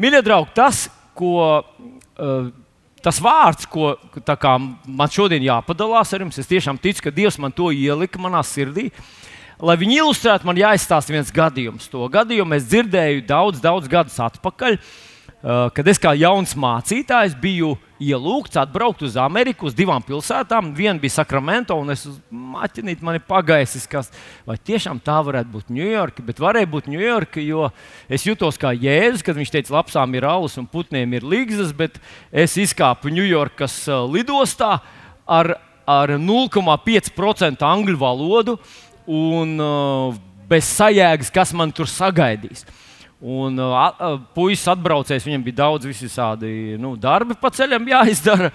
Mīļie draugi, tas, ko, uh, tas vārds, ko man šodien jāpadalās ar jums, es tiešām ticu, ka Dievs man to ielika manā sirdī. Lai viņi ilustrētu, man jāizstāsta viens gadījums. To gadījumu es dzirdēju daudz, daudz gadus atpakaļ. Uh, Eh, kad es kā jauns mācītājs biju ielūgts atbraukt uz Ameriku, uz divām pilsētām. Viena bija Sakramento, un es maķinīju, man ir pagaisis, kas vai tiešām tā varētu būt Ņujorka, bet varēja būt Ņujorka, jo es jutos kā Jēzus, kad viņš teica, lapsām ir alus un putniem ir līgzas, bet es izkāpu Ņujorkas lidostā ar, ar 0,5% angļu valodu un uh, bez sajēgas, kas man tur sagaidīs. Un uh, uh, puisis atbraucējs, viņam bija daudz visādi nu, darbi pa ceļam jāizdara.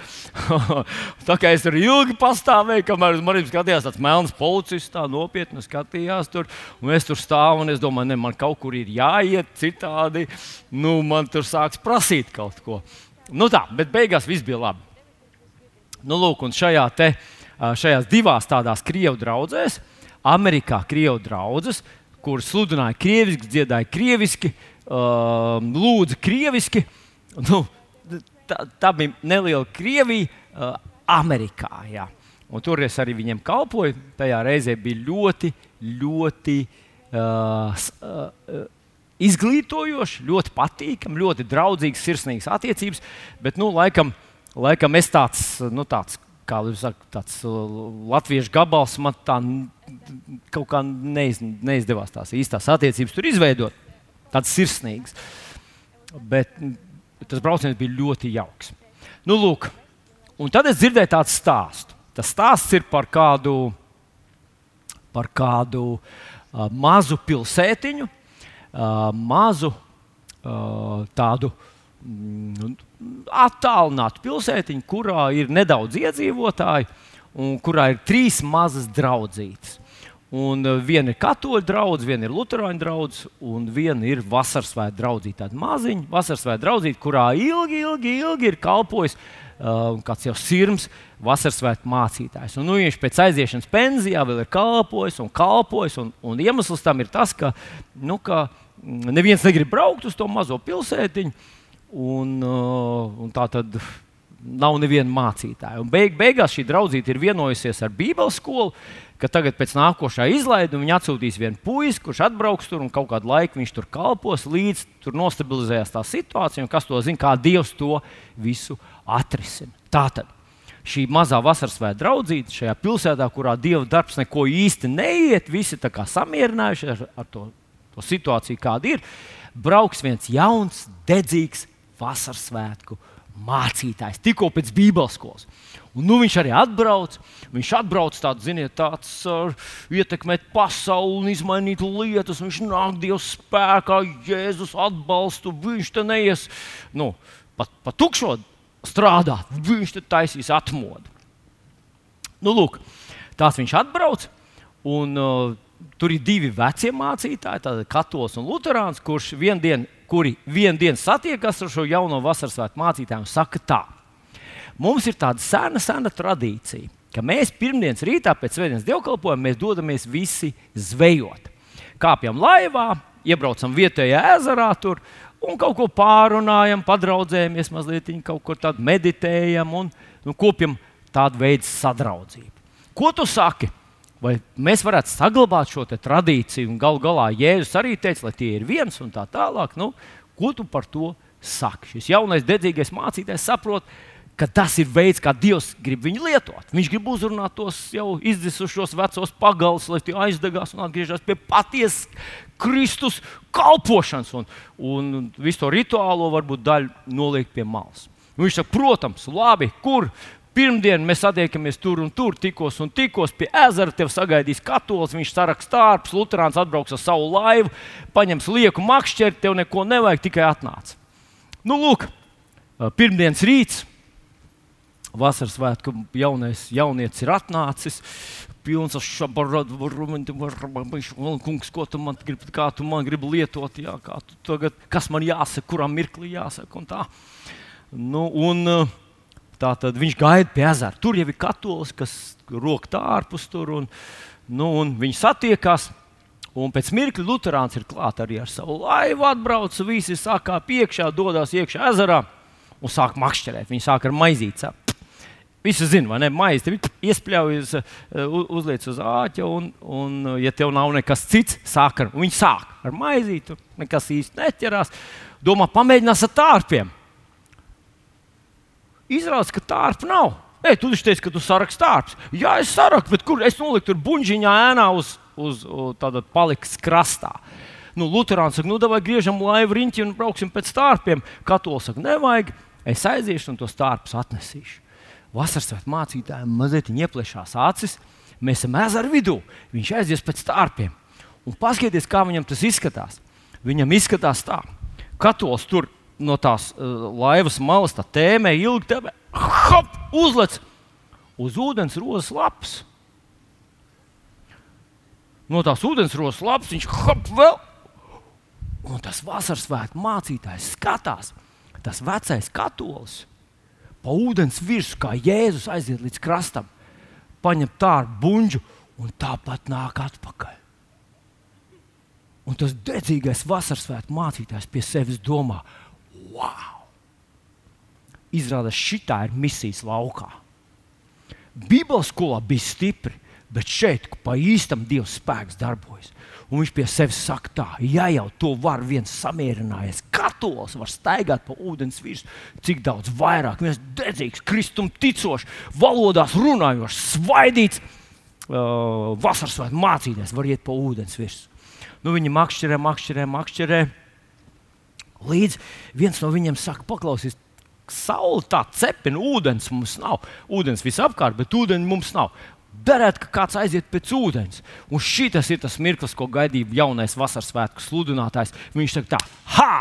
tā kā es tur ilgi pastāvēju, kamēr uz maniem skatījās tāds melns policists, tā nopietni skatījās tur. Un es tur stāvu un es domāju, ne, man kaut kur ir jāiet citādi. Nu, man tur sāks prasīt kaut ko. Nu tā, bet beigās viss bija labi. Nu, lūk, un šajā te, uh, šajās divās tādās krievu draudzēs, Amerikā krievu draudzes, kur sludināja krieviski, dziedāja krieviski, uh, lūdza krieviski. Nu, tā, tā bija neliela Krievija, uh, Amerikā. Jā. Un tur es arī viņiem kalpoju. Tajā reizē bija ļoti, ļoti uh, uh, izglītojoši, ļoti patīkami, ļoti draudzīgas, sirsnīgas attiecības. Bet, nu, laikam, laikam es tāds, nu, tāds kā jūs sakat, tāds uh, latviešu gabals, man tā kaut kā neiz, neizdevās tās īstās attiecības tur izveidot. Tāds sirsnīgs. Bet tas brauciens bija ļoti jauks. Nu, lūk, un tad es dzirdēju tādu stāstu. Tas stāsts ir par kādu, par kādu uh, mazu pilsētiņu, uh, mazu uh, tādu mm, attālinātu pilsētiņu, kurā ir nedaudz iedzīvotāji un kurā ir trīs mazas draudzītes. Un uh, viena ir katoļu draugs, viena ir luterāņu draugs, un viena ir vasaras svētku draudzīte. Tāda maziņa vasaras svētku draudzīte, kurā ilgi, ilgi, ilgi ir kalpojis uh, kāds jau sirds vasaras svētku mācītājs. Un, nu, viņš pēc aiziešanas pensijā vēl ir kalpojis un kalpojis. Un, un iemesls tam ir tas, ka, nu, ka neviens negrib braukt uz to mazo pilsētiņu. Un, uh, un tā tad nav neviena mācītāja. Un beig, beigās šī draudzīte ir vienojusies ar Bībeles skolu, ka tagad pēc nākošā izlaiduma viņi atsūtīs vienu puisi, kurš atbrauks tur un kaut kādu laiku viņš tur kalpos, līdz tur nostabilizējās tā situācija, kas to zina, kā Dievs to visu atrisina. Tātad šī mazā vasaras svētā draudzīte šajā pilsētā, kurā Dieva darbs neko īsti neiet, visi tā kā samierinājušies ar, ar to, to situāciju, kāda ir, brauks viens jauns, dedzīgs vasaras svētku mācītājs, tikko pēc Bībeles skolas. Un, nu, viņš arī atbrauc. Viņš atbrauc tāds, ziniet, tāds uh, ietekmēt pasauli izmainīt lietas. Viņš nāk Dieva spēkā, Jēzus atbalstu. Viņš te neies nu, pat pa tukšo strādāt. Viņš te taisīs atmodu. Nu, lūk, tāds viņš atbrauc. Un, uh, tur ir divi veci mācītāji, Katolis un Lutāns, kurš vien dienu kuri vienu dienu satiekas ar šo jauno vasaras svētku mācītāju un saka, tā, mums ir tāda sena, sena tradīcija, ka mēs pirmdienas rītā pēc svētdienas dievkalpojuma dodamies visi zvejot. Kāpjam laivā, iebraucam vietējā ezerā tur un kaut ko pārunājam, padraudzējamies mazliet, kaut kur tādu meditējam un, un kopjam tādu veidu sadraudzību. Ko tu saki? Vai mēs varētu saglabāt šo tradīciju, un galu galā Jēzus arī teica, lai tie ir viens un tā tālāk. Nu, ko tu par to saki? Šis jaunais, dedzīgais mācītājs saprot, ka tas ir veids, kā Dievs grib viņu lietot. Viņš grib uzrunāt tos jau izdzisušos vecos pagalus, lai tie aizdegās un atgriežas pie patiesas Kristus kalpošanas, un, un visu to rituālo varbūt daļu noliekt pie malas. Un viņš saka, protams, labi, kur Pirmdien mēs satiekamies tur un tur, tikos un tikos pie ezera. Tev sagaidīs katolis, viņš sarakstīs tārpus, Lutāns atbrauks ar savu laivu, paņems lieku makšķeri, tev neko nevajag, tikai atnāc. Nu, lūk, pirmdienas rīts, vasaras svētku jaunais jaunietis ir atnācis. Pilns ar šabaradu, kungs, ko tu man gribi, kā tu man gribi lietot, jā, kā tu tagad, kas man jāsaka, kurā mirklī jāsaka un tā. Nu, un, uh, Tā tad viņš gaida pie ezera. Tur jau ir katolis, kas rok tā ārpus tur. Un, nu, un viņi satiekās. Un pēc mirkļa Lutāns ir klāts arī ar savu laivu, atbrauca, visi sākā iekšā, dodas iekšā ezerā un sāk makšķerēt. Viņi sāk ar maizīti. Visi zina, vai ne? Maize tev iespļaujas, uh, uzliec uz āķa, un, un, ja tev nav nekas cits, sāk ar, viņi sāk ar maizīti, nekas īsti neķerās. Domā, pamēģinās ar tārpiem. Izrādās, ka tārpa nav. Ei, tu taču teici, ka tu saraksti tārpus. Jā, es sarakstu, bet kur es noliku tur buļģiņā ēnā uz, uz, uz tāda paliks krastā. Nu, Lutāns saka, nu, vai griežam laivu riņķi un brauksim pēc tārpiem. Katolis saka, nevajag, es aiziešu un tos tārpus atnesīšu. Vasaras mācītājiem mazliet ieplešās acis. Mēs esam ezera vidū. Viņš aizies pēc tārpiem. Un paskatieties, kā viņam tas izskatās. Viņam izskatās tā, ka katolis tur no tās uh, laivas malas, tā tēmē ilgi tēmē, hop, uzlec uz ūdens rozes lapas. No tās ūdens rozes lapas viņš hop vēl. Un tas vasaras svētku mācītājs skatās, tas vecais katolis pa ūdens virsmu, kā Jēzus aiziet līdz krastam, paņem tādu buļbuļsu un tāpat nāk atpakaļ. Un tas dedzīgais vasaras svētku mācītājs pie sevis domā, wow! Izrādās, šī ir misijas laukā. Bībeles skolā bija stipri, bet šeit pa īstam Dieva spēks darbojas. Un viņš pie sevis saka, tā, ja jau to var viens samierinājies, katolis var staigāt pa ūdens virsmu, cik daudz vairāk viens dedzīgs, kristum ticošs, valodās runājošs, svaidīts, uh, vasaras vai mācīties, var iet pa ūdens virsmu. Nu, viņi makšķerē, makšķerē, makšķerē. Līdz viens no viņiem saka, paklausies, saule tā cepina, ūdens mums nav. Ūdens visapkārt, bet ūdeni mums nav. Darēt, ka kāds aiziet pēc ūdens. Un šis ir tas mirklis, ko gaidīja jaunais vasaras svētku sludinātājs. Viņš saka, tā, ha!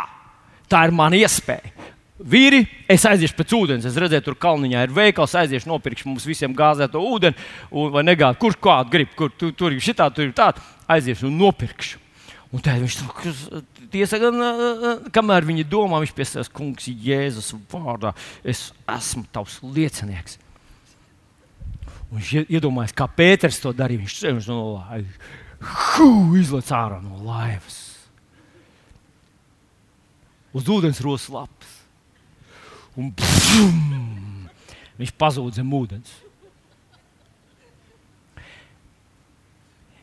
Tā ir mana iespēja. Vīri, es aiziešu pēc ūdens. Es redzēju, tur kalniņā ir veikals, aiziešu, nopirkšu mums visiem gāzēto ūdeni, un, vai negāju, kurš kādu grib, kur tu, tur ir šitā, tur ir tāda. Aiziešu un nopirkšu. Un tad viņš tiesa, gan, kamēr viņi domā, viņš pie sevis kungs Jēzus vārdā, es esmu tavs liecinieks. Un viņš iedomājās, kā Pēters to darīja. Viņš ceļš no laivas, izlaiž ārā no laivas. Uz ūdens rosas lapas. Un pfum, viņš pazūd zem ūdens.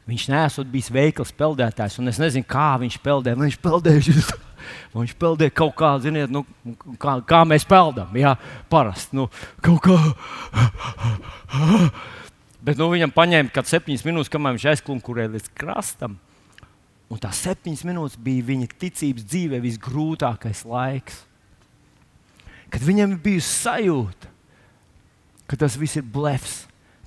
Viņš nesot bijis veikals peldētājs, un es nezinu, kā viņš peldēja. Viņš peldēja, viņš peldēja kaut kā, ziniet, nu, kā, kā mēs peldam. Jā, parasti. Nu, kaut kā. Bet nu, viņam paņēma kaut kādas septiņas minūtes, kamēr viņš aizklunkurēja līdz krastam. Un tās septiņas minūtes bija viņa ticības dzīvē visgrūtākais laiks. Kad viņam bija sajūta, ka tas viss ir blefs,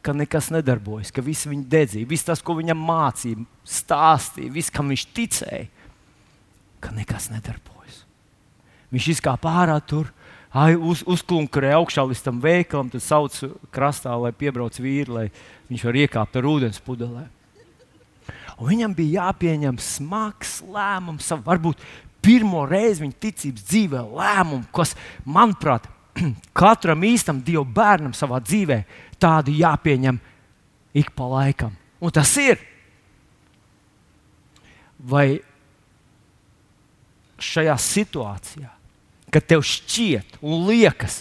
ka nekas nedarbojas, ka viss viņa dedzīja, viss tas, ko viņam mācīja, stāstīja, viss, kam viņš ticēja, ka nekas nedarbojas. Viņš izkāpa ārā tur, uz, uzklunkurēja augšā līdz tam veikalam, tad sauc krastā, lai piebrauc vīri, lai viņš var iekāpt ar ūdens pudelē. Un viņam bija jāpieņem smags lēmums, varbūt pirmo reizi viņa ticības dzīvē lēmumu, kas, manuprāt, katram īstam Dieva bērnam savā dzīvē tādu jāpieņem ik pa laikam. Un tas ir. Vai šajā situācijā, kad tev šķiet un liekas,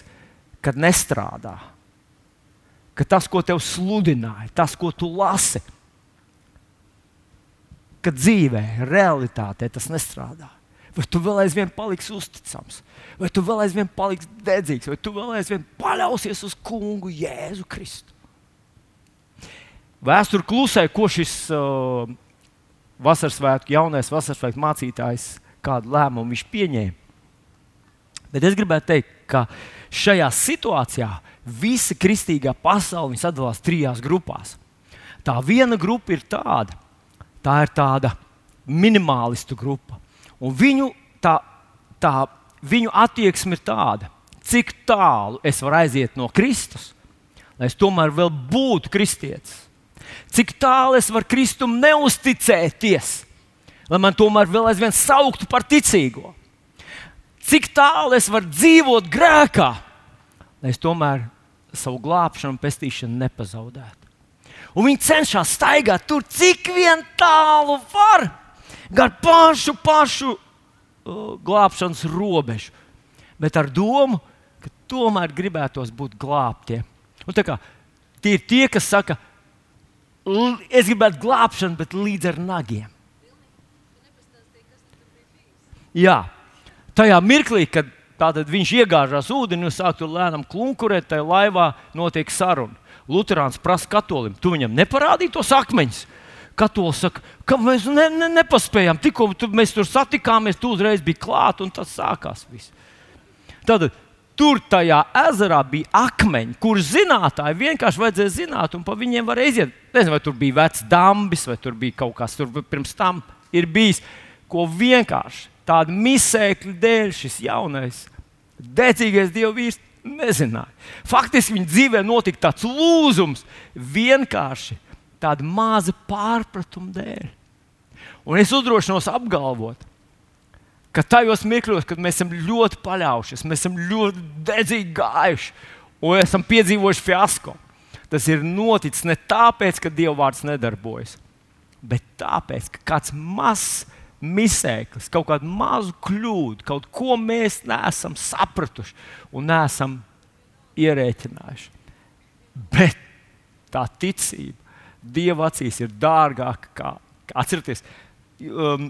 ka nestrādā, ka tas, ko tev sludināja, tas, ko tu lasi, ka dzīvē, realitātē tas nestrādā. Vai tu vēl aizvien paliksi uzticams, vai tu vēl aizvien paliksi dedzīgs, vai tu vēl aizvien paļausies uz kungu Jēzu Kristu? Vēsture klusē, ko šis uh, vasaras svētku, jaunais vasaras svētku mācītājs, kādu lēmumu viņš pieņēma. Bet es gribētu teikt, ka šajā situācijā visa kristīgā pasaule sadalās trijās grupās. Tā viena grupa ir tāda, tā ir tāda minimālistu grupa. Un viņu, tā, tā, viņu attieksme ir tāda, cik tālu es varu aiziet no Kristus, lai es tomēr vēl būtu kristietis. Cik tālu es varu Kristum neusticēties, lai man tomēr vēl aizvien sauktu par ticīgo. Cik tālu es varu dzīvot grēkā, lai es tomēr savu glābšanu pestīšanu nepazaudētu. Un viņi cenšas staigāt tur, cik vien tālu var, gar pašu, pašu uh, glābšanas robežu. Bet ar domu, ka tomēr gribētos būt glābtiem. Un tā kā tie ir tie, kas saka, es gribētu glābšanu, bet līdz ar nagiem. Jā, tajā mirklī, kad Tātad viņš iegāžās ūdenī un sāk tur lēnām klunkurēt, tajā laivā notiek saruna. Lutāns prasa katolim, tu viņam neparādīji tos akmeņus. Katolis saka, ka mēs ne, ne, nepaspējām. Tikko tu, mēs tur satikāmies, tu uzreiz biji klāt un tas sākās. Viss. Tātad tur tajā ezerā bija akmeņi, kurus zinātāji vienkārši vajadzēja zināt, un pa viņiem var iziet. Nezinu, vai tur bija vecs dambis, vai tur bija kaut kas, tur pirms tam ir bijis, ko vienkārši tāda misēkļa dēļ šis jaunais, dedzīgais dievvīrs nezināja. Faktiski viņa dzīvē notika tāds lūzums vienkārši tāda maza pārpratuma dēļ. Un es uzdrošinos apgalvot, ka tajos mirkļos, kad mēs esam ļoti paļaujušies, mēs esam ļoti dedzīgi gājuši un esam piedzīvojuši fiasko, tas ir noticis ne tāpēc, ka Dieva vārds nedarbojas, bet tāpēc, ka kāds mazs misēklis, kaut kādu mazu kļūdu, kaut ko mēs neesam sapratuši un neesam ierēķinājuši. Bet tā ticība Dieva acīs ir dārgāka kā, atcerieties, um,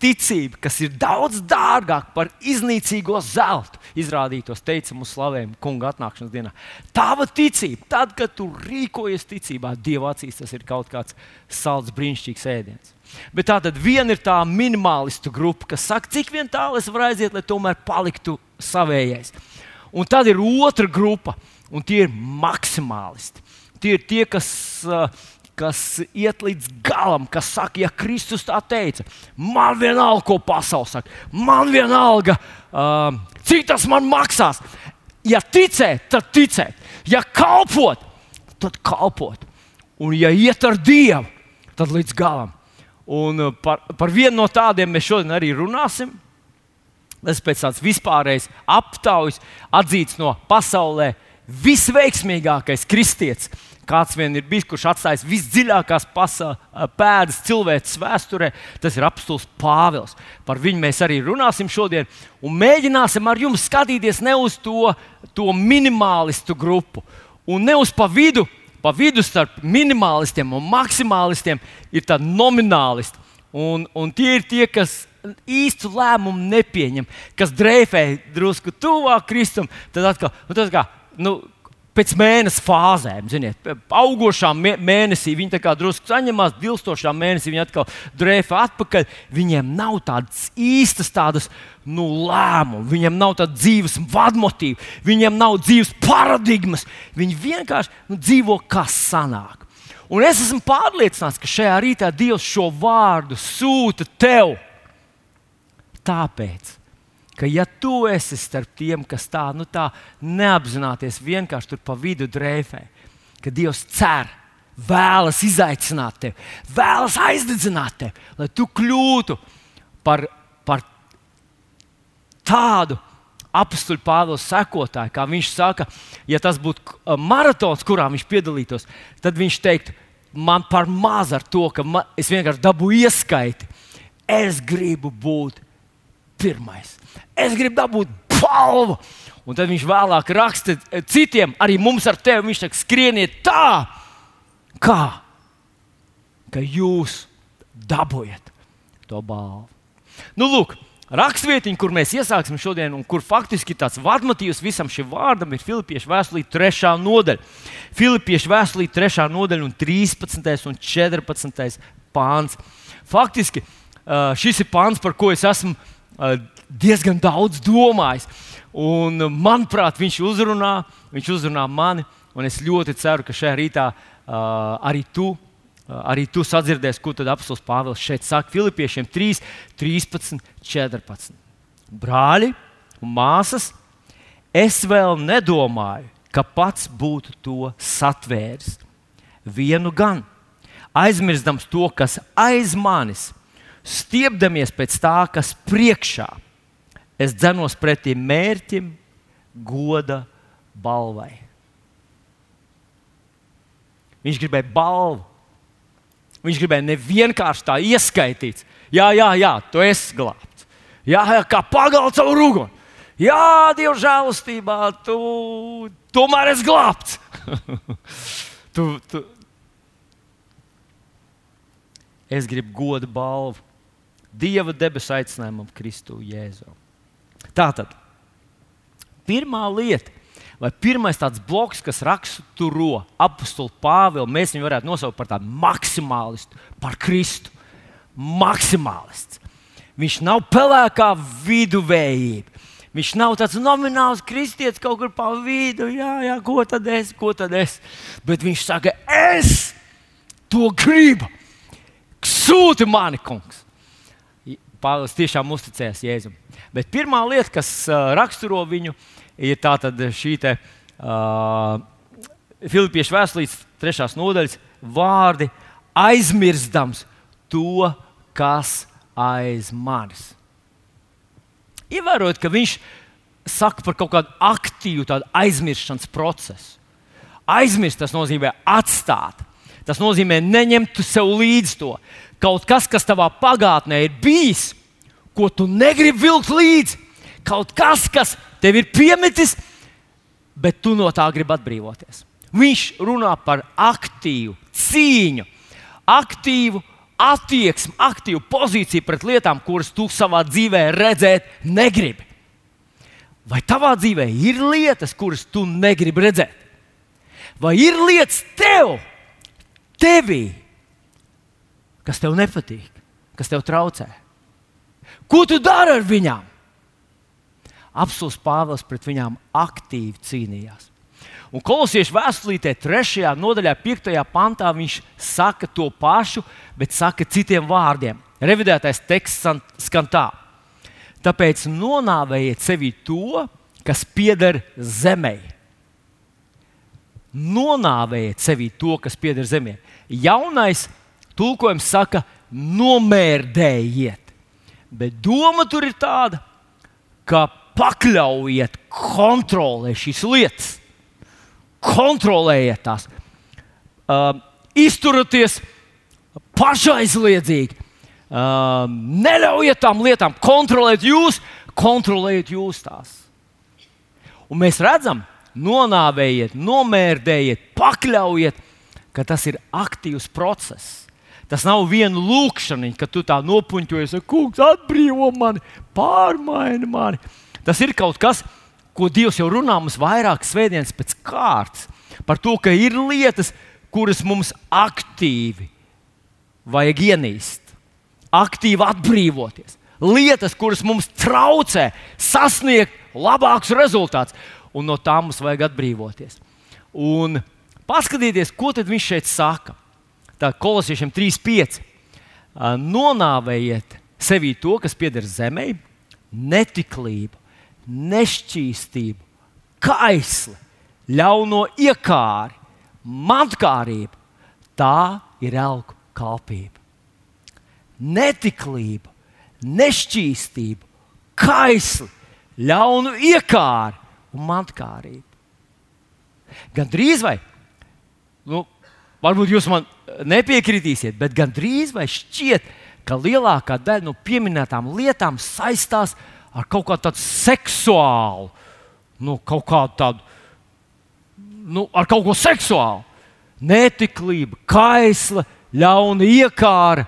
ticība, kas ir daudz dārgāka par iznīcīgo zeltu, izrādītos teicamu slavējumu kunga atnākšanas dienā. Tava ticība, tad, kad tu rīkojies ticībā, Dieva acīs tas ir kaut kāds salds, brīnišķīgs ēdiens. Bet tā tad viena ir tā minimalistu grupa, kas saka, cik vien tālu es varu aiziet, lai tomēr paliktu savējais. Un tad ir otra grupa, un tie ir maksimālisti. Tie ir tie, kas, kas iet līdz galam, kas saka, ja Kristus tā teica, man vienalga, ko pasaule saka, man vienalga, uh, cik tas man maksās. Ja ticēt, tad ticēt, ja kalpot, tad kalpot. Un ja iet ar Dievu, tad līdz galam. Un uh, par, par vienu no tādiem mēs šodien arī runāsim. Tas pēc tādas vispārējas aptaujas atzīts no pasaulē visveiksmīgākais kristietis. Kāds vien ir bijis, kurš atstājis visdziļākās uh, pēdas cilvēces vēsturē, tas ir apstults Pāvils. Par viņu mēs arī runāsim šodien. Un mēģināsim ar jums skatīties ne uz to, to minimālistu grupu un ne uz pa vidu, pa vidu starp minimālistiem un maksimālistiem ir tādi nominālisti. Un, un tie ir tie, kas īstu lēmumu nepieņem, kas dreifē drusku tuvāk Kristum. Tad atkal, tas kā, nu, pēc mēneša fāzēm, ziniet, augošā mēnesī viņi drusku saņemās, dilstošā mēnesī viņi atkal drēfa atpakaļ. Viņiem nav tādas īstas tādas nu, lēmumu, viņiem nav tāda dzīves vadmotīva, viņiem nav dzīves paradigmas. Viņi vienkārši nu, dzīvo kā sanāk. Un es esmu pārliecināts, ka šajā rītā Dievs šo vārdu sūta tev. Tāpēc, ka ja tu esi starp tiem, kas tā, nu tā neapzināties vienkārši tur pa vidu drēfē, ka Dievs cer, vēlas izaicināt tevi, vēlas aizdedzināt tevi, lai tu kļūtu par, par tādu apstuļu Pāvils sekotāju, kā viņš saka, ja tas būtu uh, maratons, kurā viņš piedalītos, tad viņš teiktu, man par maz ar to, ka man, es vienkārši dabūju ieskaiti. Es gribu būt pirmais. Es gribu dabūt balvu. Un tad viņš vēlāk raksta citiem, arī mums ar tevi. Viņš saka, skrieniet tā, kā ka jūs dabūjat to balvu. Nu, lūk, Rakstvietiņa, kur mēs iesāksim šodien, un kur faktiski tāds vadmotīvs visam šim vārdam ir Filipiešu vēstulī 3. nodaļa. Filipiešu vēstulī 3. nodaļa, un 13. un 14. pāns. Faktiski šis ir pāns, par ko es esmu diezgan daudz domājis. Un, manuprāt, viņš uzrunā, viņš uzrunā mani, es ļoti ceru, ka šajā rītā uh, arī tu arī tu sadzirdēsi, ko apelsīns Pāvils šeit saka Filipiešiem 3, 13, 14. Brāļi un māsas, es vēl nedomāju, ka pats būtu to satvēris. Vienu gan, aizmirstams to, kas aiz manis, stiepdamies pēc tā, kas priekšā, es dzenos pretī mērķim, goda balvai. Viņš gribēja balvu. Viņš gribēja nevienkārši tā ieskaitīt. Jā, jā, jā, tu esi glābts. Jā, jā kā pagalts savu rugunu. Jā, Dieva žēlastībā, tu tomēr esi glābts. tu, tu. Es gribu godu balvu Dieva debesu aicinājumam, Kristu Jēzu. Tātad, pirmā lieta, vai pirmais tāds bloks, kas raksturo apakstu Pāvilu, mēs viņu varētu nosaukt par tādu maksimālistu, par Kristu. Maksimālists. Viņš nav pelēkā viduvējība. Viņš nav tāds nomināls kristietis kaut kur pa vidu. Jā, jā, ko tad es, ko tad es. Bet viņš saka, es to gribu. Sūti mani, kungs. Pāvils tiešām uzticējās Jēzum. Bet pirmā lieta, kas raksturo viņu, ir šī te, uh, Filipiešu vēstures trešās nodaļas vārdi aizmirstams to, kas aiz manis. Ievērojot, ka viņš saka par kaut kādu aktīvu aizmirstības procesu. Aizmirst tas nozīmē atstāt. Tas nozīmē neņemt sev līdzi to. Kaut kas, kas tavā pagātnē ir bijis, ko tu negribi vilkt līdzi, kaut kas, kas tev ir piemetis, bet tu no tā gribi atbrīvoties. Viņš runā par aktīvu cīņu, aktīvu attieksmi, aktīvu pozīciju pret lietām, kuras tu savā dzīvē redzēt negribi. Vai tavā dzīvē ir lietas, kuras tu negribi redzēt? Vai ir lietas tev, tevī, kas tev nepatīk, kas tev traucē? Ko tu dari ar viņām? Apsolus Pāvils pret viņām aktīvi cīnījās. Un kolosiešu vēstulītē, 3. nodaļā, 5. pantā, viņš saka to pašu, bet saka citiem vārdiem. Revidētais teksts skan tā: Tāpēc nonāvējiet sevi to, kas pieder zemē. Nonāvējiet sevi to, kas pieder zemē. Jaunais tulkojums saka, nomērdējiet. Bet doma tur ir tāda, ka pakļaujiet kontrolē šīs lietas kontrolējiet tās, uh, izturieties pašaizliedzīgi, uh, neļaujiet tām lietām kontrolēt jūs, kontrolējiet jūs tās. Un mēs redzam, nonāvējiet, nomērdējiet, pakļaujiet, ka tas ir aktīvs process. Tas nav viena lūkšana, ka tu tā nopuņķojies, kungs atbrīvo mani, pārmaini mani. Tas ir kaut kas ko Dievs jau runā mums vairākas svētdienas pēc kārtas, par to, ka ir lietas, kuras mums aktīvi vajag ienīst, aktīvi atbrīvoties. Lietas, kuras mums traucē sasniegt labākus rezultātus, un no tām mums vajag atbrīvoties. Un paskatieties, ko viņš šeit saka. Tā kolosiešiem 3,5. Nonāvējiet sevī to, kas pieder zemē, netiklību, nešķīstību, kaisli, ļauno iekāri, mantkārību. Tā ir elku kalpība. Netiklība, nešķīstība, kaisli, ļaunu iekāri un mantkārību. Gan drīz vai, nu, varbūt jūs man nepiekritīsiet, bet gan drīz vai šķiet, ka lielākā daļa no pieminētām lietām saistās ar kaut kādu tādu seksuālu, nu, kaut kādu tādu, nu, ar kaut ko seksuālu. Netiklība, kaisla, ļauna iekāra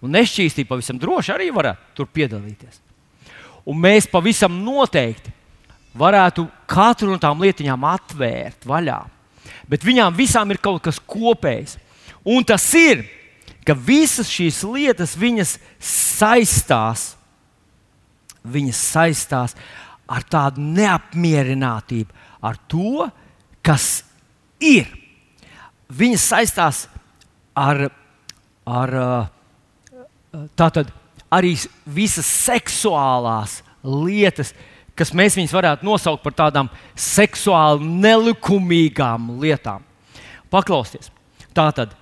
un nešķīstība pavisam droši arī varētu tur piedalīties. Un mēs pavisam noteikti varētu katru no tām lietiņām atvērt vaļā. Bet viņām visām ir kaut kas kopējs. Un tas ir, ka visas šīs lietas saistās viņas saistās ar tādu neapmierinātību, ar to, kas ir. Viņas saistās ar, ar tātad, arī visas seksuālās lietas, kas mēs viņus varētu nosaukt par tādām seksuāli nelikumīgām lietām. Paklausieties, tā tad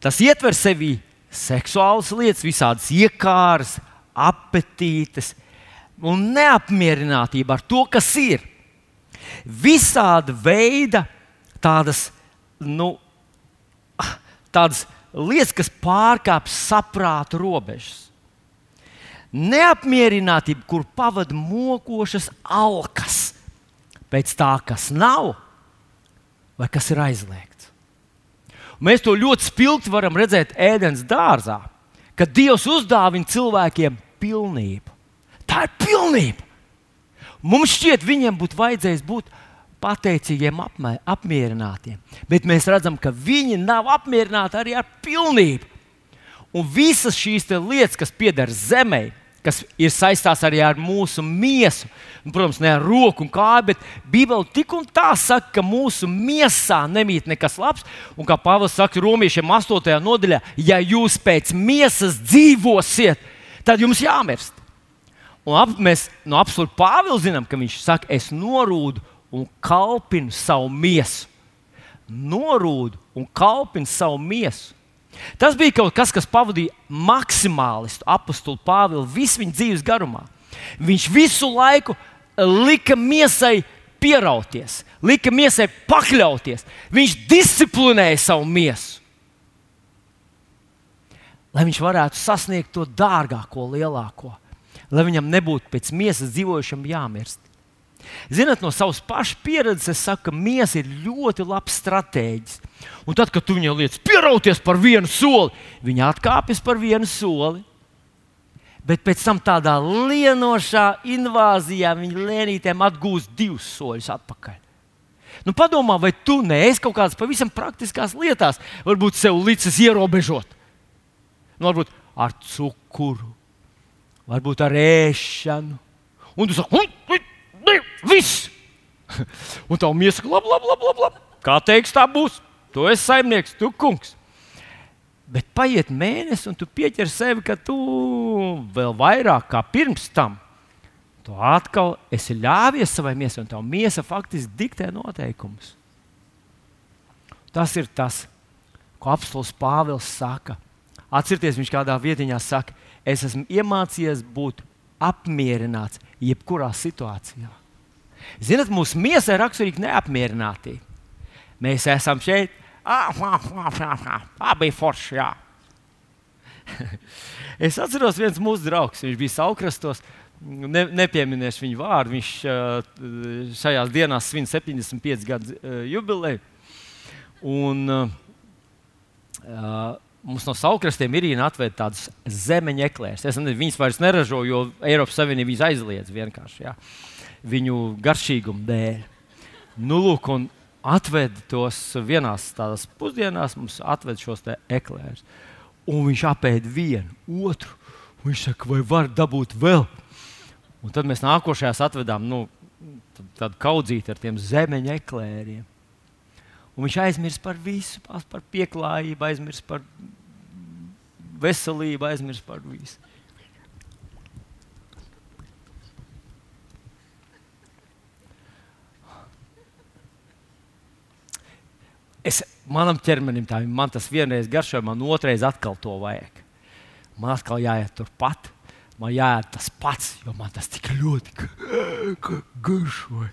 tas ietver sevi seksuālas lietas, visādas iekāras, apetītes, un neapmierinātība ar to, kas ir. Visāda veida tādas nu, tādas lietas, kas pārkāpj saprāta robežas. Neapmierinātība, kur pavada mokošas alkas pēc tā, kas nav vai kas ir aizliegts. Mēs to ļoti spilgti varam redzēt ēdienas dārzā, kad Dievs uzdāvina cilvēkiem pilnību. Tā ir pilnība. Mums šķiet, viņiem būtu vajadzējis būt pateicīgiem, apmē, apmierinātiem. Bet mēs redzam, ka viņi nav apmierināti arī ar pilnību. Un visas šīs lietas, kas pieder zemē, kas ir saistīts arī ar mūsu miesu, nu, protams, ne ar roku un kāju, bet Bībele tik un tā saka, ka mūsu miesā nemīt nekas labs. Un kā Pāvils saka Romiešiem 8. nodaļā, ja jūs pēc miesas dzīvosiet, tad jums jāmirst. Un ap, mēs no absolūti Pāvila zinām, ka viņš saka, es norūdu un kalpinu savu miesu. Norūdu un kalpinu savu miesu. Tas bija kaut kas, kas pavadīja maksimālistu apakstu Pāvilu visu viņa dzīves garumā. Viņš visu laiku lika miesai pierauties, lika miesai pakļauties. Viņš disciplinēja savu miesu. Lai viņš varētu sasniegt to dārgāko, lielāko, lai viņam nebūtu pēc miesas dzīvojušam jāmirst. Ziniet, no savas pašas pieredzes, es saku, ka miesa ir ļoti labs stratēģis. Un tad, kad tu viņai liec pierauties par vienu soli, viņa atkāpjas par vienu soli. Bet pēc tam tādā lienošā invāzijā viņa lēnītēm atgūst divus soļus atpakaļ. Nu, padomā, vai tu neesi kaut kādas pavisam praktiskas lietas, varbūt sev licis ierobežot. Nu, varbūt ar cukuru, varbūt ar ēšanu. Un tu saki, Viss! Un tā saka, labi, labi, labi, labi, labi. Kā teiks, tā būs. Tu esi saimnieks, tu kungs. Bet paiet mēnesis, un tu pieķer sevi, ka tu vēl vairāk kā pirms tam. Tu atkal esi ļāvies savai miesai, un tā miesa faktiski diktē noteikumus. Tas ir tas, ko apelsīns Pāvils saka. Atcerieties, viņš kādā vietiņā saka, es esmu iemācījies būt apmierināts jebkurā situācijā. Ziniet, mūsu miesai ir raksturīga neapmierinātība. Mēs esam šeit, tā bija forši. Jā. es atceros, viens mūsu draugs, viņš bija Saukrastos. Ne, nepieminēšu viņu vārdu. Viņš šajās dienās svin 75 gadu jubileju. Un, uh, mums no saukrastiem ir jāatved tādas zemeņa eklērs. Es nezinu, viņas vairs neražo, jo Eiropas Savienība viņas aizliedz vienkārši jā, viņu garšīgumu dēļ. Nu, lūk, un atved tos vienās tādās pusdienās, mums atved šos eklērus. Un viņš apēda vienu, otru. Viņš saka, vai var dabūt vēl? Un tad mēs nākošajās atvedām nu, tādu kaudzīti ar tiem zemeņa eklēriem. Un viņš aizmirst par visu, par pieklājību, aizmirst par veselību, aizmirst par visu. Es, manam ķermenim tā. Man tas vienreiz garšoja, man otrreiz atkal to vajag. Man atkal jāiet turpat, man jāiet tas pats, jo man tas tik ļoti garšoja.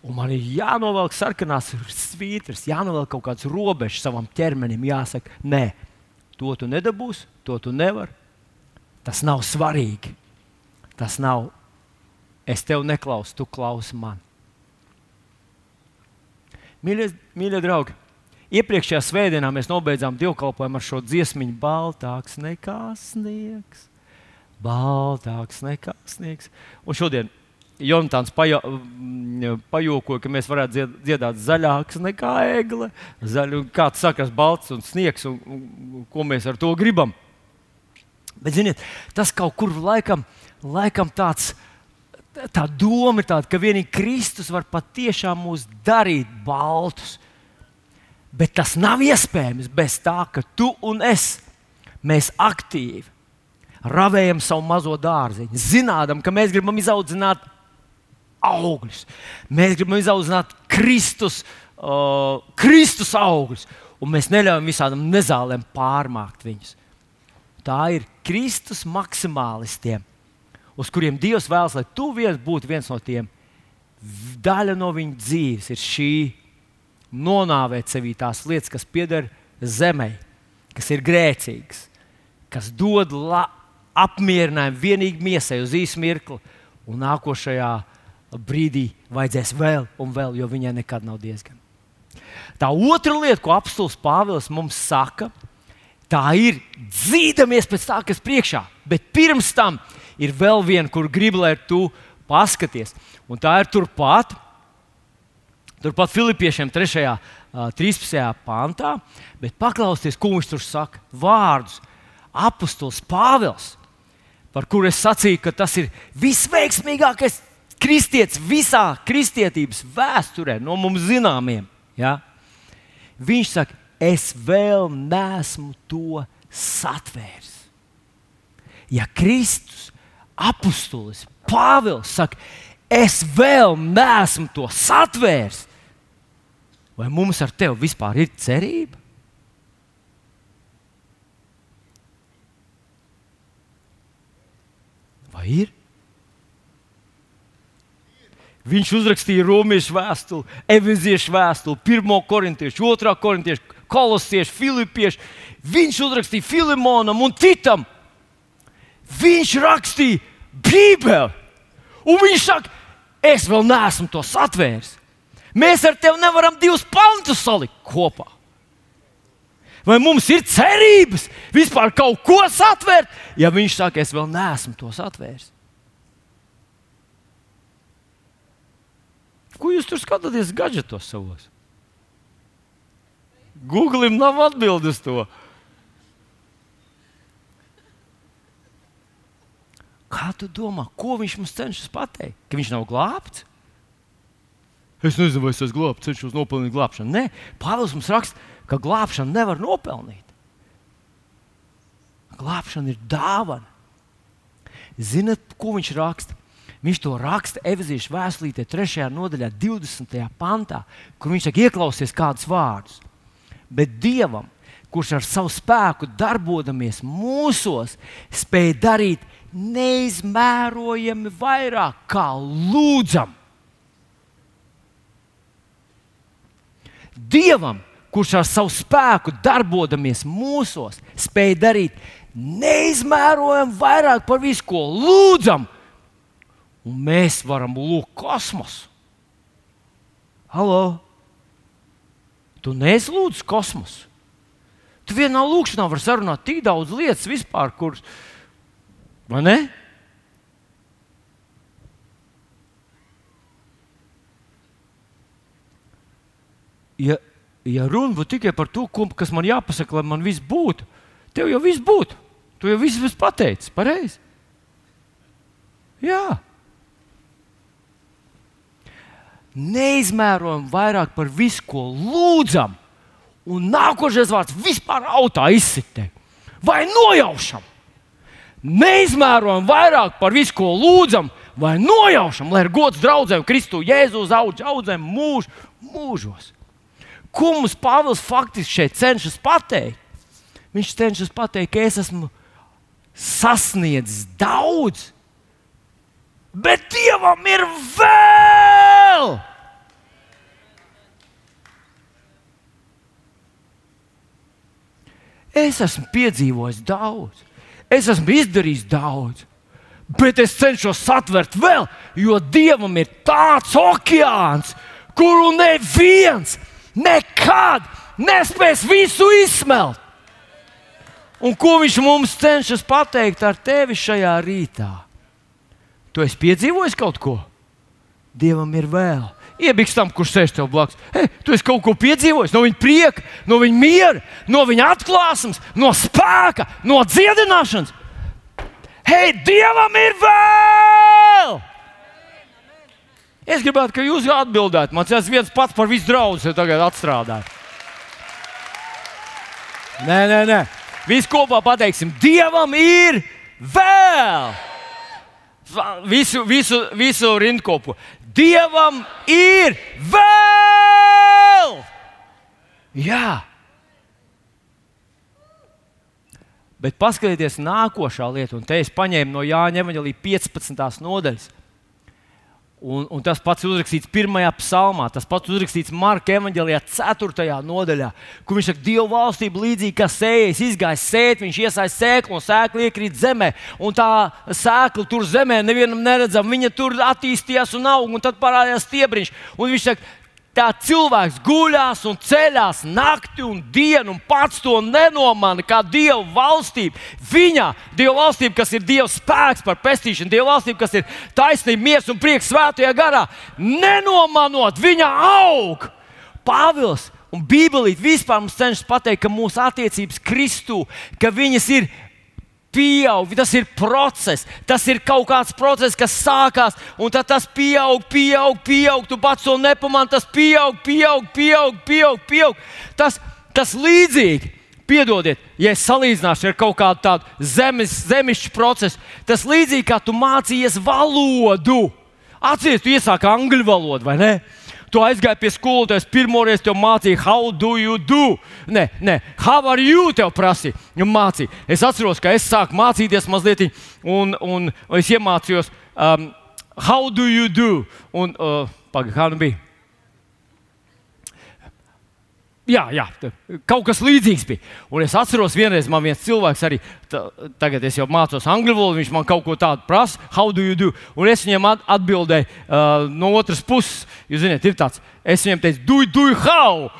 Un man ir jānovelk sarkanās svītras, jānovelk kaut kāds robežs savam ķermenim. Jāsaka, nē, to tu nedabūsi, to tu nevari. Tas nav svarīgi. Tas nav. Es tev neklausu, tu klausi man. Mīļie, mīļie draugi, iepriekšējā svētdienā mēs nobeidzām dievkalpojumu ar šo dziesmu, baltāks nekā sniegs. Baltāks nekā sniegs. Un šodien Jonatans pajo, mm, pajokoja, ka mēs varētu dzied, dziedāt zaļāks nekā egle. Zaļ, kāds saka, balts un sniegs, un, un ko mēs ar to gribam. Bet, ziniet, tas kaut kur laikam, laikam tāds. Tā doma ir tāda, ka vienīgi Kristus var patiešām mūs darīt baltus. Bet tas nav iespējams bez tā, ka tu un es mēs aktīvi ravējam savu mazo dārziņu, zinām, ka mēs gribam izaudzināt augļus. Mēs gribam izaudzināt Kristus, uh, Kristus augļus, un mēs neļaujam visādam nezālēm pārmākt viņus. Tā ir Kristus maksimālistiem, uz kuriem Dievs vēlas, lai tu viens būtu viens no tiem. Daļa no viņa dzīves ir šī nonāvēt sevī tās lietas, kas pieder zemē, kas ir grēcīgs, kas dod la, apmierinājumu vienīgi miesai uz īsu mirkli, un nākošajā brīdī vajadzēs vēl un vēl, jo viņai nekad nav diezgan. Tā otra lieta, ko apstults Pāvils mums saka, tā ir dzīdamies pēc tā, kas priekšā, bet pirms tam ir vēl viena, kur gribu, lai tu paskaties. Un tā ir turpat, turpat Filipiešiem 3. 13. pantā, bet paklausieties, ko viņš tur saka. Vārdus apustulis Pāvils, par kuru es sacīju, ka tas ir visveiksmīgākais kristietis visā kristietības vēsturē, no mums zināmiem. Ja? Viņš saka, es vēl neesmu to satvērs. Ja Kristus, apustulis, Pāvils saka, es vēl neesmu to satvērs, vai mums ar tevi vispār ir cerība? Vai ir? Viņš uzrakstīja romiešu vēstuli, evanģēliešu vēstuli, 1. korintiešu, 2. korintiešu, kolosiešu, filipiešu. Viņš uzrakstīja Filimonam un Titam. Viņš rakstīja Bībeli. Un viņš saka, es vēl neesmu to satvēris. Mēs ar tevi nevaram divus pantus salikt kopā. Vai mums ir cerības vispār kaut ko satvērt, ja viņš saka, es vēl neesmu to satvēris? Ko jūs tur skatāties gadgetos savos? Googlim nav atbildes to. Kā tu domā, ko viņš mums cenšas pateikt? Ka viņš nav glābts? Es nezinu, vai es esmu glābts, cenšos nopelnīt glābšanu. Nē, Pāvils mums raksta, ka glābšanu nevar nopelnīt. Glābšana ir dāvana. Ziniet, ko viņš raksta? Viņš to raksta Evazīšu vēstulītē, 3. nodaļā, 20. pantā, kur viņš saka, ieklausies kādus vārdus. Bet Dievam, kurš ar savu spēku darbodamies mūsos, spēj darīt neizmērojami vairāk kā lūdzam. Dievam, kurš ar savu spēku darbodamies mūsos, spēj darīt neizmērojami vairāk par visu, ko lūdzam un mēs varam lūgt kosmosu. Halo! Tu neslūdz kosmosu. Tu vienā lūkšanā vari sarunāt tik daudz lietas vispār, kuras. Vai ne? Ja, ja runa būtu tikai par to, kas man jāpasaka, lai man viss būtu, tev jau viss būtu. Tu jau viss esi pateicis, pareizi? Jā. neizmērojami vairāk par visu, ko lūdzam. Un nākošais vārds vispār autā izsitē vai nojaušam. Neizmērojami vairāk par visu, ko lūdzam, vai nojaušam, lai ir gods draugiem, Kristu Jēzu audzē, audzēm mūž, mūžos. Ko mums Pāvils faktiski šeit cenšas pateikt? Viņš cenšas pateikt, ka es esmu sasniedzis daudz, bet Dievam ir vēl! Es esmu piedzīvojis daudz, es esmu izdarījis daudz, bet es cenšos satvert vēl, jo Dievam ir tāds okeāns, kuru neviens nekad nespēs visu izsmelt. Un ko viņš mums cenšas pateikt ar tevi šajā rītā? Tu esi piedzīvojis kaut ko? Dievam ir vēl. Iebiks tam, kurš sēž tev blakus. Hey, tu esi kaut ko piedzīvojis no viņa prieka, no viņa miera, no viņa atklāsmes, no spēka, no dziedināšanas. Hei, Dievam ir vēl! Es gribētu, ka jūs atbildētu. Man tas viens pats par visu draugu tagad atstrādāt. Nē, nē, nē. Visi kopā pateiksim, Dievam ir vēl! Visu, visu, visu rindkopu. Dievam ir vēl! Jā! Bet paskatieties, nākošā lieta, un te es paņēmu no Jāņa Evanģelī 15. nodaļas. Un, un tas pats uzrakstīts pirmajā psalmā, tas pats uzrakstīts Marka evanģēlijā, 4. nodaļā, kur viņš saka, Dieva valstība līdzīga kā sējas, izgājis sēt, viņš iesaistīs sēklu un sēkla iekrīt zemē. Un tā sēkla tur zemē nevienam neredzam, viņa tur attīstījās un aug, un tad parādījās stiebriņš. Un viņš saka, Tā cilvēks guļās un ceļās nakti un dienu, un pats to nenomana kā Dieva valstība. Viņa Dieva valstība, kas ir Dieva spēks par pestīšanu, Dieva valstība, kas ir taisnība, miesa un prieks svētajā garā, nenomanot, viņa aug. Pāvils un Bībelīte vispār mums cenšas pateikt, ka mūsu attiecības Kristū, ka viņas ir pieaug, tas ir process, tas ir kaut kāds process, kas sākās, un tad tas pieaug, pieaug, pieaug. Tu pats to nepamani, tas pieaug, pieaug, pieaug, pieaug. pieaug. Tas, tas līdzīgi. Piedodiet, ja es salīdzināšu ar kaut kādu tādu zemes, zemišķu procesu, tas līdzīgi kā tu mācījies valodu. Atcerieties, tu iesāki angļu valodu, vai ne? Tu aizgāji pie skolotājas, pirmoreiz te mācīja, how do you do? Nē, nē, how are you? Tev prasīja, mācīja. Es atceros, ka es sāku mācīties mazliet, un, un, es iemācījos, um, how do you do? Un, uh, Pagaidām, kā nu bija? Jā, jā, kaut kas līdzīgs bija. Un es atceros, vienreiz man viens cilvēks arī, tā, tagad es jau mācos angļu valodu, viņš man kaut ko tādu prasa, how do you do? Un es viņam atbildēju uh, no otras puses, jūs zināt, ir tāds, es viņam teicu, do, do, how?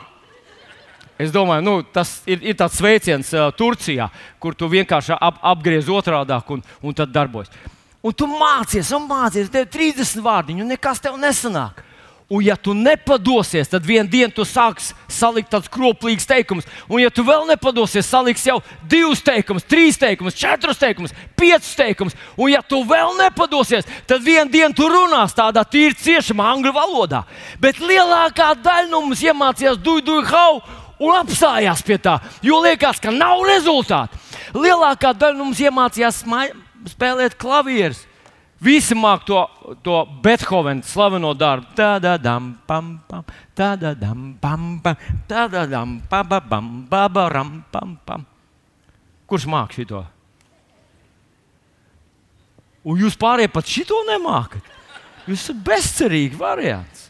Es domāju, nu, tas ir, ir tāds sveiciens uh, Turcijā, kur tu vienkārši ap, apgriez otrādi un, un tad darbojas. Un tu mācies, un mācies, tev ir 30 vārdiņu, un nekas tev nesanāk. Un, ja tu nepadosies, tad vienā dienā tu sāksi salikt tādus kroplīgus teikumus. Un, ja tu vēl nepadosies, saliks jau divus teikumus, trīs teikumus, četrus teikumus, piecus teikumus. Un, ja tu vēl nepadosies, tad vienā dienā tu runās tādā tīri ciešamā angļu valodā. Bet lielākā daļa no mums iemācījās duļu, duļu, hau un apstājās pie tā, jo liekas, ka nav rezultātu. Lielākā daļa no mums iemācījās spēlēt klavierus. Visi māk to, to Beethovena slaveno darbu. Tādā dam, pam, pam, tādā dam, pam, pam, tādā dam, pam, pam, pam, pam. Kurš māk šito? Un jūs pārējie pat šito nemākat. Jūs esat bezcerīgi variants.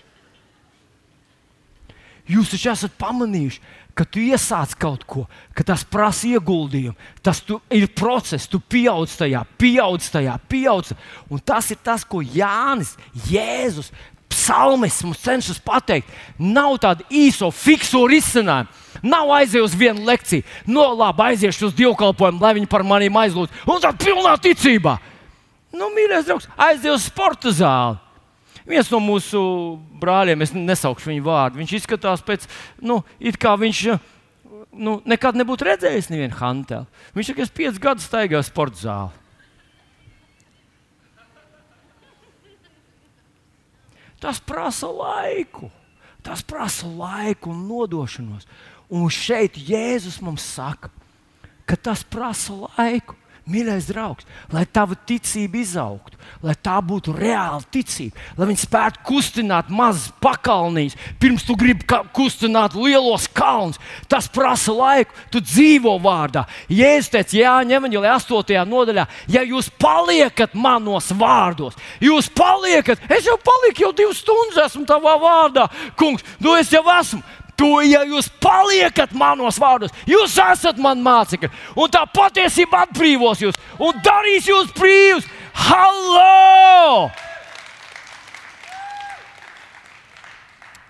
Jūs taču esat pamanījuši, ka tu iesāc kaut ko, ka tas prasa ieguldījumu. Tas tu, ir process, tu pieaug tajā, pieaug tajā, pieaug. Un tas ir tas, ko Jānis, Jēzus, psalmis mums cenšas pateikt. Nav tāda īso, fikso risinājumu. Nav aiziet uz vienu lekciju, no labi aiziešu uz dievkalpojumu, lai viņi par maniem aizlūdz. Un tad pilnā ticībā. Nu, mīļais draugs, aiziet uz sporta zāli. Viens no mūsu brāļiem, es nesaukšu viņu vārdu, viņš izskatās pēc, nu, it kā viņš nu, nekad nebūtu redzējis nevienu hanteli. Viņš ir piecus gadus staigājis sporta zāli. Tas prasa laiku. Tas prasa laiku un nodošanos. Un šeit Jēzus mums saka, ka tas prasa laiku. Mīļais draugs, lai tava ticība izaugtu, lai tā būtu reāla ticība, lai viņi spētu kustināt mazas pakalnīs, pirms tu gribi kustināt lielos kalnus. Tas prasa laiku, tu dzīvo vārdā. Jēzus teica, Jāņa Evanģelē 8. nodaļā, ja jūs paliekat manos vārdos, jūs paliekat, es jau paliku jau divas stundas, esmu tavā vārdā, kungs, nu es jau esmu. To, ja jūs paliekat manos vārdos, jūs esat man mācekļi. Un tā patiesība atbrīvos jūs un darīs jūs brīvus. Hallo!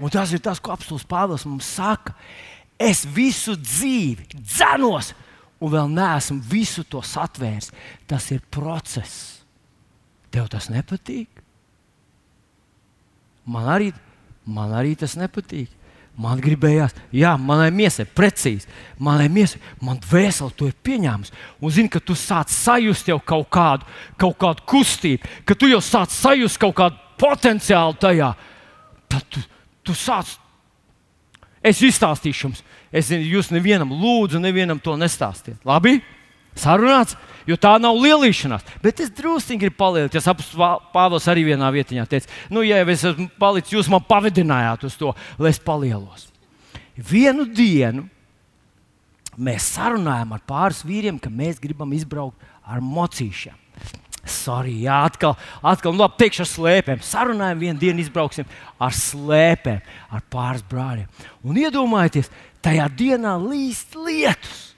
Un tas ir tas, ko apstults Pāvils mums saka. Es visu dzīvi dzenos, un vēl neesmu visu to satvērs. Tas ir process. Tev tas nepatīk? Man arī, man arī tas nepatīk. Man gribējās, jā, manai miesai, precīzi, manai miesai, man dvēseli to ir pieņēmis. Un zini, ka tu sāc sajust jau kaut kādu, kaut kādu kustību, ka tu jau sāc sajust kaut kādu potenciālu tajā. Tad tu, tu sāc. Es izstāstīšu jums, es zinu, jūs nevienam lūdzu, nevienam to nestāstiet. Labi? Sarunāts, jo tā nav lielīšanās. Bet es drusku gribu palielināt. Es saprotu, Pāvils arī vienā vietā teica, nu, ja es esmu palicis, jūs man pavadinājāt uz to, lai es palielos. Vienu dienu mēs sarunājām ar pāris vīriem, ka mēs gribam izbraukt ar mocīšiem. Sorry, jā, atkal, atkal nu, labi, teikšu ar slēpēm. Sarunājam, vienu dienu izbrauksim ar slēpēm, ar pāris brāļiem. Un iedomājieties, tajā dienā līst lietus.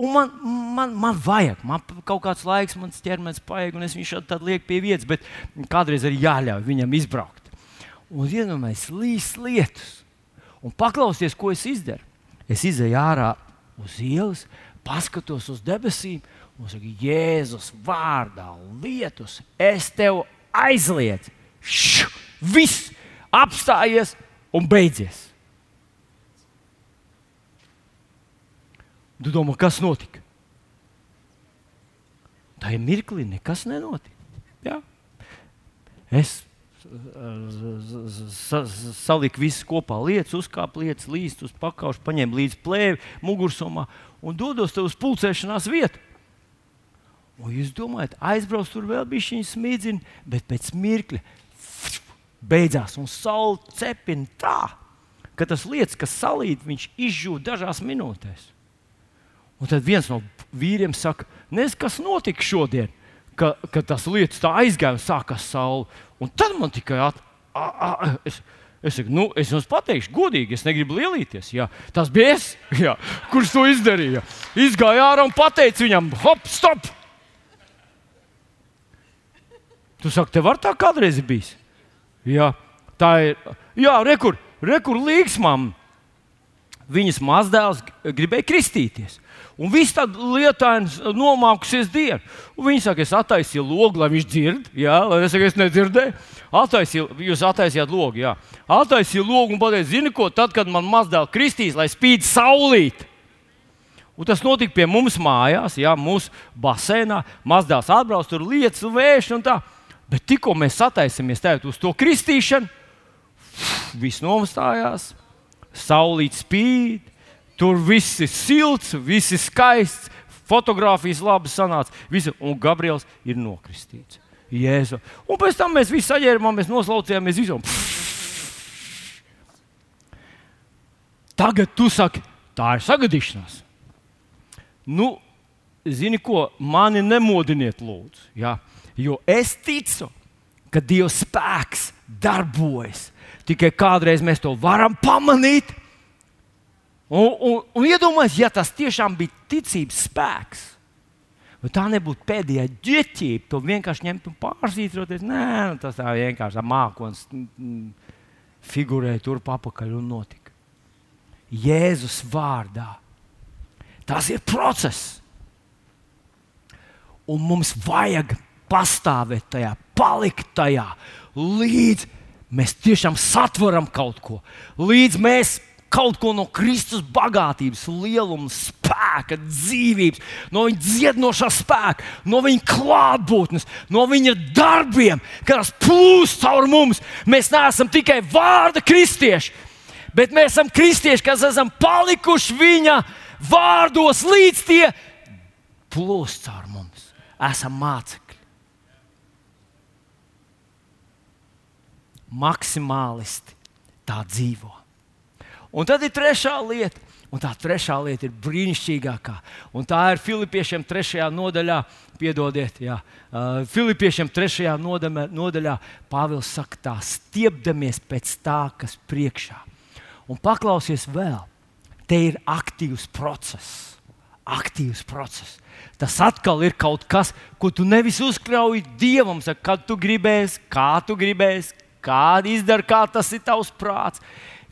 Un man, man, man vajag, man kaut kāds laiks, mans ķermenis paiet, un es viņu šādi lieku pie vietas, bet kādreiz arī jāļauj viņam izbraukt. Un iedomājieties, līst lietus. Un paklausieties, ko es izdaru. Es izēju ārā uz ielas, paskatos uz debesīm un saku, Jēzus vārdā, lietus, es tev aizliedzu. Viss apstājies un beidzies. Tu domā, kas notika? Tā ir mirklī, nekas nenotika. Jā. Es saliku visu kopā, lietas, uzkāpu lietas, līdzi uz pakauša, paņēmu līdzi plēvi, mugursomā un dodos uz pulcēšanās vietu. Un jūs domājat, aizbrauc tur vēl bija šī smīdzina, bet pēc mirkļa beidzās un saule cepina tā, ka tas lietas, kas salīd, viņš izžūd dažās minūtēs. Un tad viens no vīriem saka, nezinu, kas notika šodien, ka, ka tas lietas tā aizgāja un sākās saule. Un tad man tikai at, a, a, es, es, saku, nu, es jums pateikšu, godīgi, es negribu lielīties. Jā. Tas bija es, jā, kurš to izdarīja. Izgāja ārā un pateica viņam, hop, stop! Tu saki, tev var tā kādreiz bijis? Jā, tā ir. Jā, rekur, rekur līgsmām. Viņas mazdēls gribēja kristīties. Un viss tāds lietains, nomākusies diena. Un viņi saka, es attaisīju logu, lai viņš dzird. Jā, lai es saku, es nedzirdēju. Attaisīju, jūs attaisījāt logu, jā. Attaisīju logu un pateicu, zini ko, tad, kad man mazdēl kristīs, lai spīd saulīt. Un tas notika pie mums mājās, jā, mūsu basēnā. Mazdēls atbrauc, tur lietas, vējš un tā. Bet tikko mēs sataisimies uz to kristīšanu, viss novastājās, saulīt spīd, Tur viss ir silts, viss ir skaists, fotografijas labi sanāca. Visu, un Gabriels ir nokristīts. Jēzu. Un pēc tam mēs visi saģērbām, mēs noslaucījāmies visam. Tagad tu saki, tā ir sagadīšanās. Nu, zini, ko mani nemodiniet, lūdzu. Ja? Jo es ticu, ka Dieva spēks darbojas. Tikai kādreiz mēs to varam pamanīt, Un, un, un iedomājieties, ja tas tiešām bija ticības spēks. Bet tā nebūtu pēdējā ģeķība. To vienkārši ņemt un pārsītroties. Nē, nu, tas tā vienkārši mākslinieks figurēja turp apakaļ un notika. Jēzus vārdā. Tas ir process. Un mums vajag pastāvēt tajā, palikt tajā, līdz mēs tiešām satveram kaut ko, līdz mēs kaut ko no Kristus bagātības, lieluma, spēka, dzīvības, no viņa dziedinošā spēka, no viņa klātbūtnes, no viņa darbiem, kas plūst caur mums. Mēs neesam tikai vārda kristieši, bet mēs esam kristieši, kas esam palikuši viņa vārdos līdz tie plūst caur mums. Esam mācekļi. Maksimālisti tā dzīvo. Un tad ir trešā lieta. Un tā trešā lieta ir brīnišķīgākā. Un tā ir Filipiešiem trešajā nodaļā. Piedodiet, jā, uh, Filipiešiem trešajā nodaļā, nodaļā Pāvils saka, tā stiepdamies pēc tā, kas priekšā. Un paklausies vēl, te ir aktīvs process. Aktīvs process. Tas atkal ir kaut kas, ko tu nevis uzkrauj dievam, saka, kad tu gribēsi, kā tu gribēsi, kāda izdara, kā tas ir tavs prāts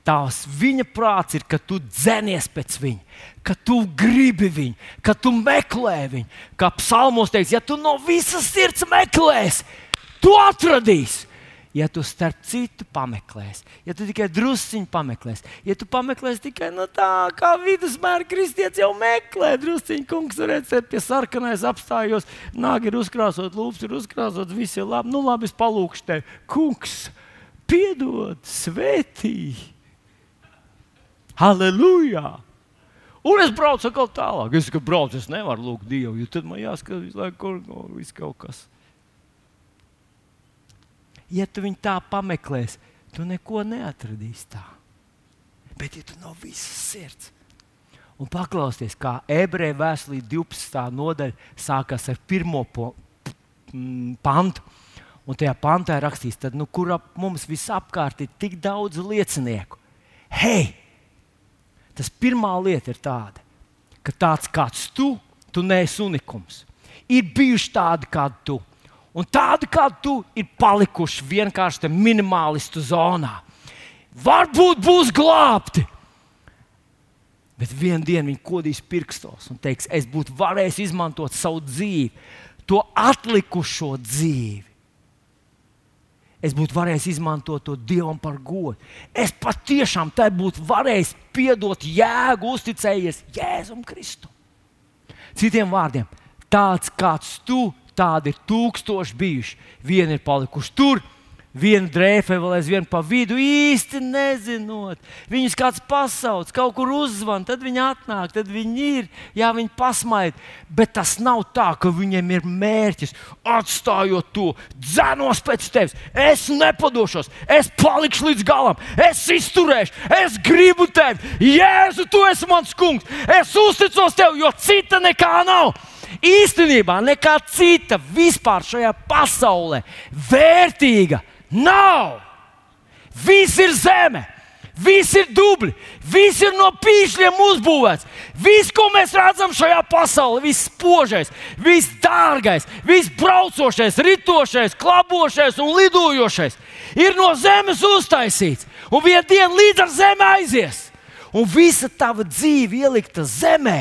tavs viņa prāts ir, ka tu dzenies pēc viņa, ka tu gribi viņu, ka tu meklē viņu. Kā psalmos teiks, ja tu no visas sirds meklēsi, tu atradīsi. Ja tu starp citu pameklēsi, ja tu tikai drusciņi pameklēsi, ja tu pameklēsi tikai no tā, kā vidusmēra kristietis jau meklē, drusciņi, kungs, redzēt, pie sarkanais apstājos, nāk, ir uzkrāsot, lūpas ir uzkrāsot, viss ir labi. Nu, labi, es palūkšu tevi, kungs, piedod, svētī. Halleluja! Un es braucu atkal tālāk. Es saku, braucu, es nevaru lūgt Dievu, jo tad man jāskatās visu laiku, kur no, viss kaut kas. Ja tu viņu tā pameklēsi, tu neko neatradīsi tā. Bet, ja tu no visas sirds un paklausties, kā ebreju vēstulī 12. nodaļa sākās ar pirmo mm, pantu. Un tajā pantā ir rakstīts, tad, nu, kur ap mums visapkārt ir tik daudz liecinieku. Hei! Tas pirmā lieta ir tāda, ka tāds kāds tu, tu neesi unikums. Ir bijuši tādi kā tu. Un tādi kā tu ir palikuši vienkārši minimalistu zonā. Varbūt būs glābti, Bet vienā dienā viņi kodīs pirkstos un teiks, es būtu varējis izmantot savu dzīvi, to atlikušo dzīvi. Es būtu varējis izmantot to Dievam par godu. Es patiešām tai būtu varējis piedot jēgu, uzticējies Jēzum Kristum. Citiem vārdiem, tāds kāds tu, tādi ir tūkstoši bijuši. Vieni ir palikuši tur, viena drēfe vēl aizvien pa vidu, īsti nezinot. Viņus kāds pasauc, kaut kur uzzvan, tad viņi atnāk, tad viņi ir, jā, viņi pasmaid. Bet tas nav tā, ka viņiem ir mērķis, atstājot to, dzēnos pēc tevis. Es nepadošos, es palikšu līdz galam, es izturēšu, es gribu tevi. Jēzu, tu esi mans kungs, es uzticos tev, jo cita nekā nav. Īstenībā nekā cita vispār šajā pasaulē vērtīga Nav! Viss ir zeme! Viss ir dubļi, viss ir no pīšļiem uzbūvēts. Viss, ko mēs redzam šajā pasaulē, viss spožais, viss dārgais, viss braucošais, ritošais, klabošais un lidojošais, ir no zemes uztaisīts. Un vienā dienā līdz ar zemi aizies. Un visa tava dzīve ielikta zemē,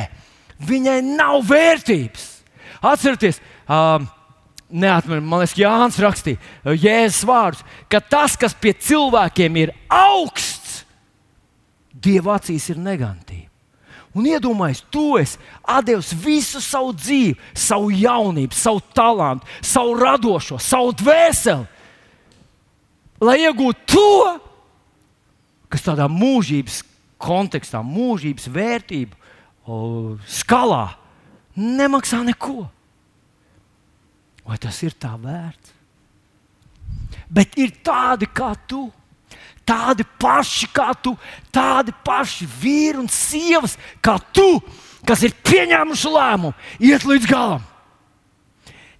viņai nav vērtības. Atcerieties, um, neatceros, man liekas, Jānis rakstīja, Jēzus vārdus, ka tas, kas pie cilvēkiem ir augsts, Dieva acīs ir negatīvi. Un iedomājieties, tu esi devis visu savu dzīvi, savu jaunību, savu talantu, savu radošo, savu dvēseli, lai iegūtu to, kas tādā mūžības kontekstā, mūžības vērtību skalā nemaksā neko. Vai tas ir tā vērts? Bet ir tādi kā tu, tādi paši kā tu, tādi paši vīri un sievas kā tu, kas ir pieņēmuši lēmumu iet līdz galam.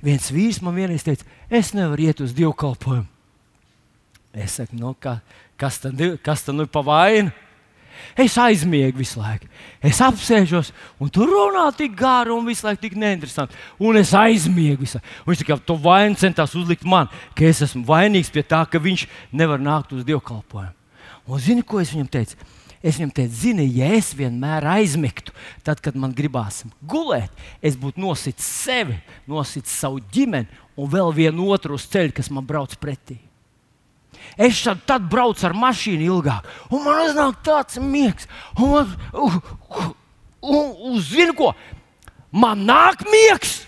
Viens vīrs man vienreiz teica, es nevaru iet uz dievkalpojumu. Es saku, no, nu, tad, kas tad nu ir pa vainu? Es aizmiegu visu laiku. Es apsēžos, un tur runā tik gari un visu laiku tik neinteresanti. Un es aizmiegu visu laiku. Viņš tikai to vainu centās uzlikt man, ka es esmu vainīgs pie tā, ka viņš nevar nākt uz dievkalpojumu. Un zini, ko es viņam teicu? Es viņam teicu, zini, ja es vienmēr aizmigtu, tad, kad man gribās gulēt, es būtu nositis sevi, nositis savu ģimeni un vēl vienu otru uz ceļa, kas man brauc pretī. Es tad, tad braucu ar mašīnu ilgāk, un man iznāk tāds miegs. Un, man, uh, uh, un, zinu, ko? Man nāk miegs,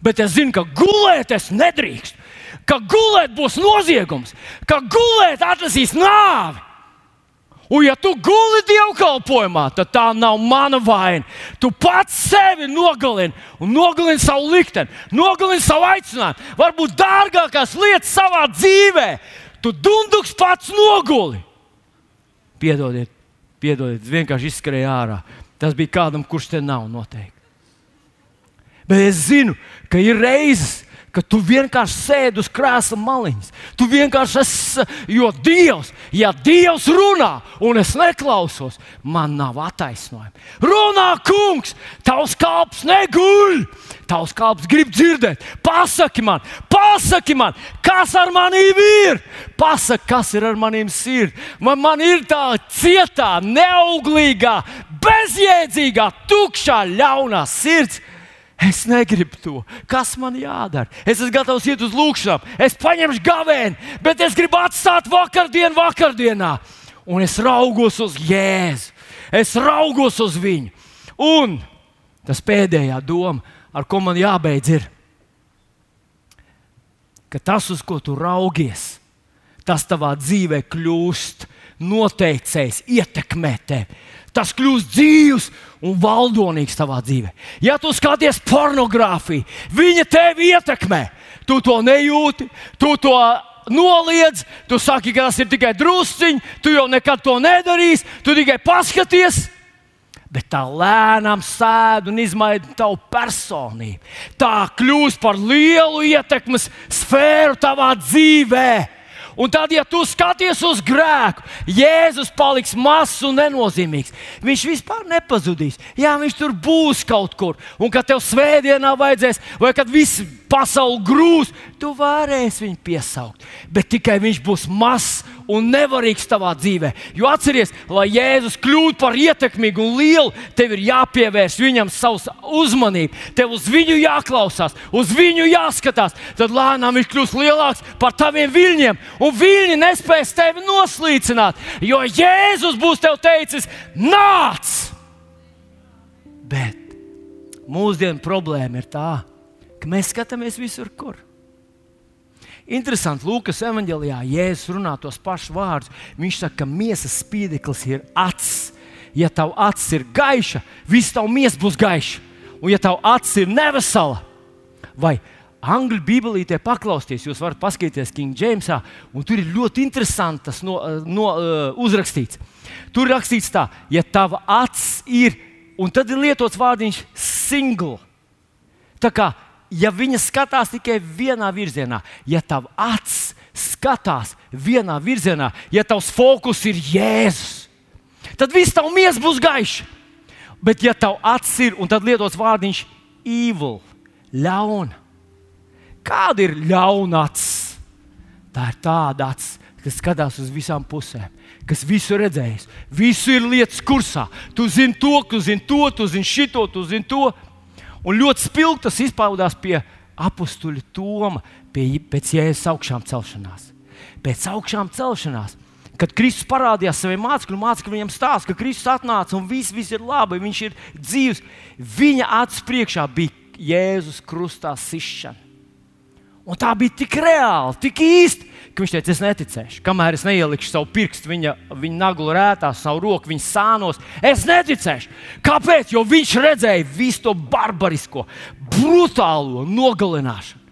bet es zinu, ka gulēt es nedrīkstu. Ka gulēt būs noziegums, ka gulēt atnesīs nāvi. Un, ja tu guli dievkalpojumā, tad tā nav mana vaina. Tu pats sevi nogalini un nogalini savu likteni, nogalini savu aicinājumu, varbūt dārgākās lietas savā dzīvēm Tu dunduks pats noguli. Piedodiet, piedodiet, vienkārši izskrēja ārā. Tas bija kādam, kurš te nav noteikti. Bet es zinu, ka ir reizes, ka tu vienkārši sēdi uz krēsla maliņas. Tu vienkārši esi, jo Dievs, ja Dievs runā un es neklausos, man nav attaisnojuma. Runā, kungs, tavs kalps neguļ. Tavs kalps grib dzirdēt. Pasaki man, pasaki man, kas ar maniem ir. Pasaki, kas ir ar maniem sirds. Man, man ir tā cietā, neauglīgā, bezjēdzīgā, tukšā, ļaunā sirds Es negribu to. Kas man jādara? Es esmu gatavs iet uz lūgšanām, es paņemšu gavēni, bet es gribu atstāt vakardienu vakardienā. Un es raugos uz Jēzu, es raugos uz viņu. Un tas pēdējā doma, ar ko man jābeidz, ir, ka tas, uz ko tu raugies, tas tavā dzīvē kļūst noteicējs, ietekmē tevi tas kļūst dzīves un valdonīgs tavā dzīvē. Ja tu skaties pornogrāfiju, viņa tevi ietekmē, tu to nejūti, tu to noliedz, tu saki, ka tas ir tikai drusciņš, tu jau nekad to nedarīsi, tu tikai paskaties. Bet tā lēnām sēž un izmaina tavu personību. Tā kļūst par lielu ietekmes sfēru tavā dzīvēm. Un tad, ja tu skaties uz grēku, Jēzus paliks mazs un nenozīmīgs. Viņš vispār nepazudīs. Jā, viņš tur būs kaut kur. Un kad tev svētdienā vajadzēs, vai kad viss pasaule grūs, tu varēsi viņu piesaukt. Bet tikai viņš būs mazs un nevarīgs tavā dzīvē. Jo atceries, lai Jēzus kļūtu par ietekmīgu un lielu, tev ir jāpievērš viņam savs uzmanība, tev uz viņu jāklausās, uz viņu jāskatās. Tad lēnām viņš kļūs lielāks par taviem viļņiem, un viļņi nespēs tevi noslīcināt, jo Jēzus būs tev teicis: nāc! Bet mūsdienu problēma ir tā, ka mēs skatāmies visur, kur. Interesanti, Lūkas evanģēlijā Jēzus runā tos pašus vārdus. Viņš saka, ka miesas spīdeklis ir acis. Ja tavs acis ir gaiša, viss tavs miesa būs gaiša. Un ja tavs acis ir nevesela, vai angļu bībelītē paklausties, jūs varat paskatīties King Jamesā, un tur ir ļoti interesanti tas no, no, uh, uzrakstīts. Tur rakstīts tā, ja tava acis ir, un tad ir lietots vārdiņš single. Tā kā ja viņa skatās tikai vienā virzienā, ja tavs acis skatās vienā virzienā, ja tavs fokus ir Jēzus, tad viss tavs miesas būs gaišs. Bet, ja tavs acis ir, un tad lietots vārdiņš evil, ļauna, kāda ir ļauna acis? Tā ir tāda acis, kas skatās uz visām pusēm, kas visu redzējis, visu ir lietas kursā. Tu zini to, tu zini to, tu zini šito, tu zini to. Un ļoti spilgti tas izpaudās pie apakstuļa Toma, pie, pēc jēzus augšām celšanās. Pēc augšām celšanās, kad Kristus parādījās saviem mācekļiem, mācekļi viņam stāsta, ka Kristus atnāca un viss, viss ir labi, viņš ir dzīves. Viņa acis priekšā bija Jēzus krustā sišana. Un tā bija tik reāli, tik īsti, ka viņš teica, es neticēšu. Kamēr es neielikšu savu pirkstu viņa, viņa naglu rētā, savu roku viņa sānos, es neticēšu. Kāpēc? Jo viņš redzēja visu to barbarisko, brutālo nogalināšanu.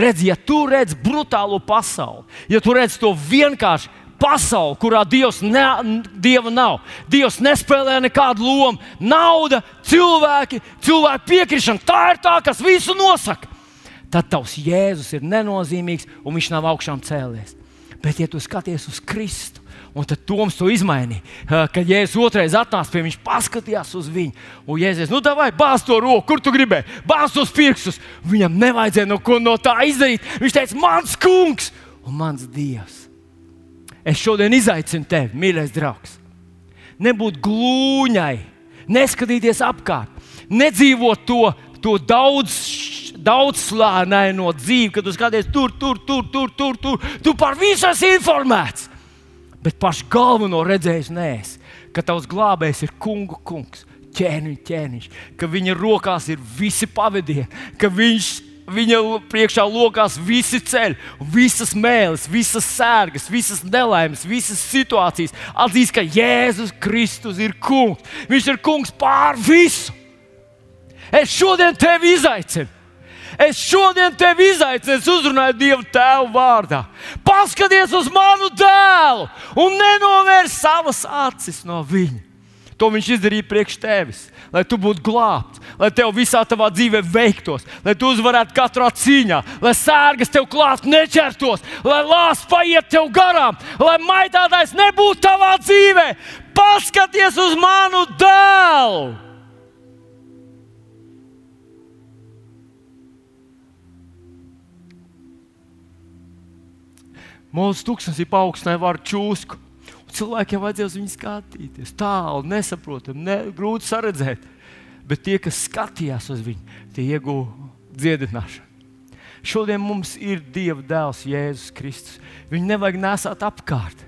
Redz, ja tu redz brutālo pasauli, ja tu redz to vienkārši pasauli, kurā Dievs ne, Dieva nav. Dievs nespēlē nekādu lomu. Nauda, cilvēki, cilvēku piekrišana, tā ir tā, kas visu nosaka tad tavs Jēzus ir nenozīmīgs un viņš nav augšām cēlies. Bet, ja tu skaties uz Kristu, un tad Toms to izmainīja, kad Jēzus otrais atnāca pie viņa, paskatījās uz viņu. Un Jēzus, nu, vai bāz to roku, kur tu gribēji, bāz tos pirkstus. Viņam nevajadzēja no no tā izdarīt. Viņš teica, mans kungs un mans dievs. Es šodien izaicinu tevi, mīļais draugs, nebūt glūņai, neskatīties apkārt, nedzīvot to, to daudz daudzslāņaino dzīvi, kad tu skaties tur, tur, tur, tur, tur, tur. Tu par visu esi informēts. Bet pašu galveno redzējis nēs, ka tavs glābējs ir kungu kungs, ķēniņš, ķēniņš, ka viņa rokās ir visi pavadieni, ka viņš viņa priekšā lokās visi ceļi, visas mēlis, visas sērgas, visas nelaimes, visas situācijas. Atzīst, ka Jēzus Kristus ir kungs. Viņš ir kungs pār visu. Es šodien tevi izaicinu. Es šodien tevi izaicinu, es uzrunāju Dievu Tēvu vārdā. Paskaties uz manu dēlu un nenovērs savas acis no viņa. To viņš izdarīja priekš tevis, lai tu būtu glābts, lai tev visā tavā dzīvē veiktos, lai tu uzvarētu katrā cīņā, lai sērgas tev klāt neķertos, lai lāsts paiet tev garām, lai maitātais nebūtu tavā dzīvē. Paskaties uz manu dēlu! Mūsu tūkstnesī paaugstināja vārdu čūsku. Cilvēkiem vajadzēja uz viņu skatīties. Tālu, nesaprotami, ne, grūti saredzēt. Bet tie, kas skatījās uz viņu, tie ieguva dziedināšanu. Šodien mums ir Dieva dēls, Jēzus Kristus. Viņu nevajag nesāt apkārt.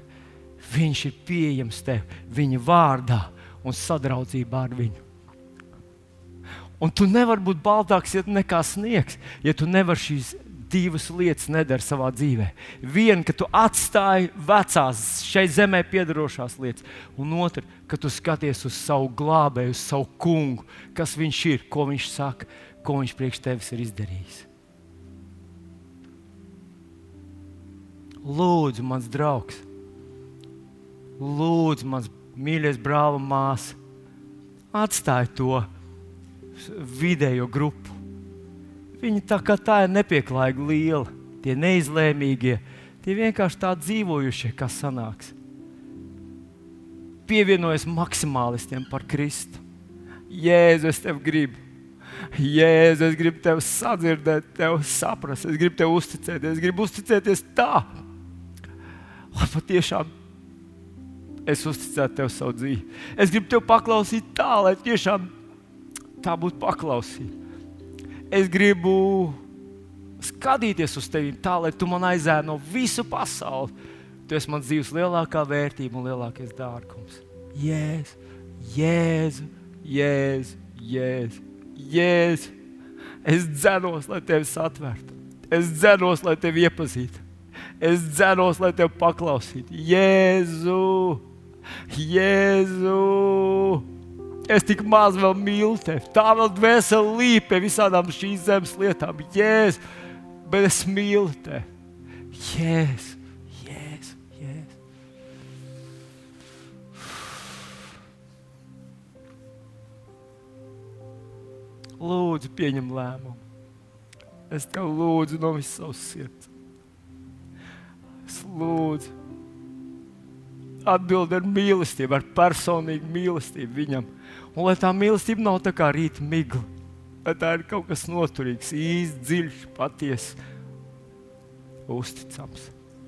Viņš ir pieejams tev, viņa vārdā un sadraudzībā ar viņu. Un tu nevari būt baltāks, ja nekā sniegs, ja tu nevari šīs divas lietas nedara savā dzīvē. Viena, ka tu atstāji vecās, šai zemē piedarošās lietas, un otra, ka tu skaties uz savu glābēju, uz savu kungu, kas viņš ir, ko viņš saka, ko viņš priekš tevis ir izdarījis. Lūdzu, mans draugs, lūdzu, mans mīļais brāl, māsa, atstāja to vidējo grupu. Viņi tā kā tā ir nepieklājīgi liela, tie neizlēmīgie, tie vienkārši tā dzīvojušie, kas sanāks. Pievienojas maksimālistiem par Kristu. Jēzu, es tevi gribu. Jēzu, es gribu tevi sadzirdēt, tevi saprast, es gribu tevi uzticēties, es gribu uzticēties tā, lai patiešām es uzticētu tev savu dzīvi. Es gribu tevi paklausīt tā, lai tiešām tā būtu paklausība. Es gribu skatīties uz tevi tā, lai tu man aizēno visu pasauli. Tu esi mans dzīves lielākā vērtība un lielākais dārgums. Jēzu, Jēzu, Jēzu, Jēzu. Jēzu. Es dzenos, lai tevi satvērtu. Es dzenos, lai tevi iepazītu. Es dzenos, lai tevi paklausītu. Jēzu! Jēzu! Es tik maz vēl mīlu tevi. Tā vēl dvēseli līp pie visām šīs zemes lietām. Jēzu! Bet es mīlu tevi. Jēzu! Jēzu! Jēzu! Lūdzu, pieņem lēmumu. Es tev lūdzu no visas savas sirds. Es lūdzu, atbild ar mīlestību, ar personīgu mīlestību viņam. Un lai tā mīlestība nav tā kā rīta migla, lai tā ir kaut kas noturīgs, īsts, dziļš, patiess, uzticams.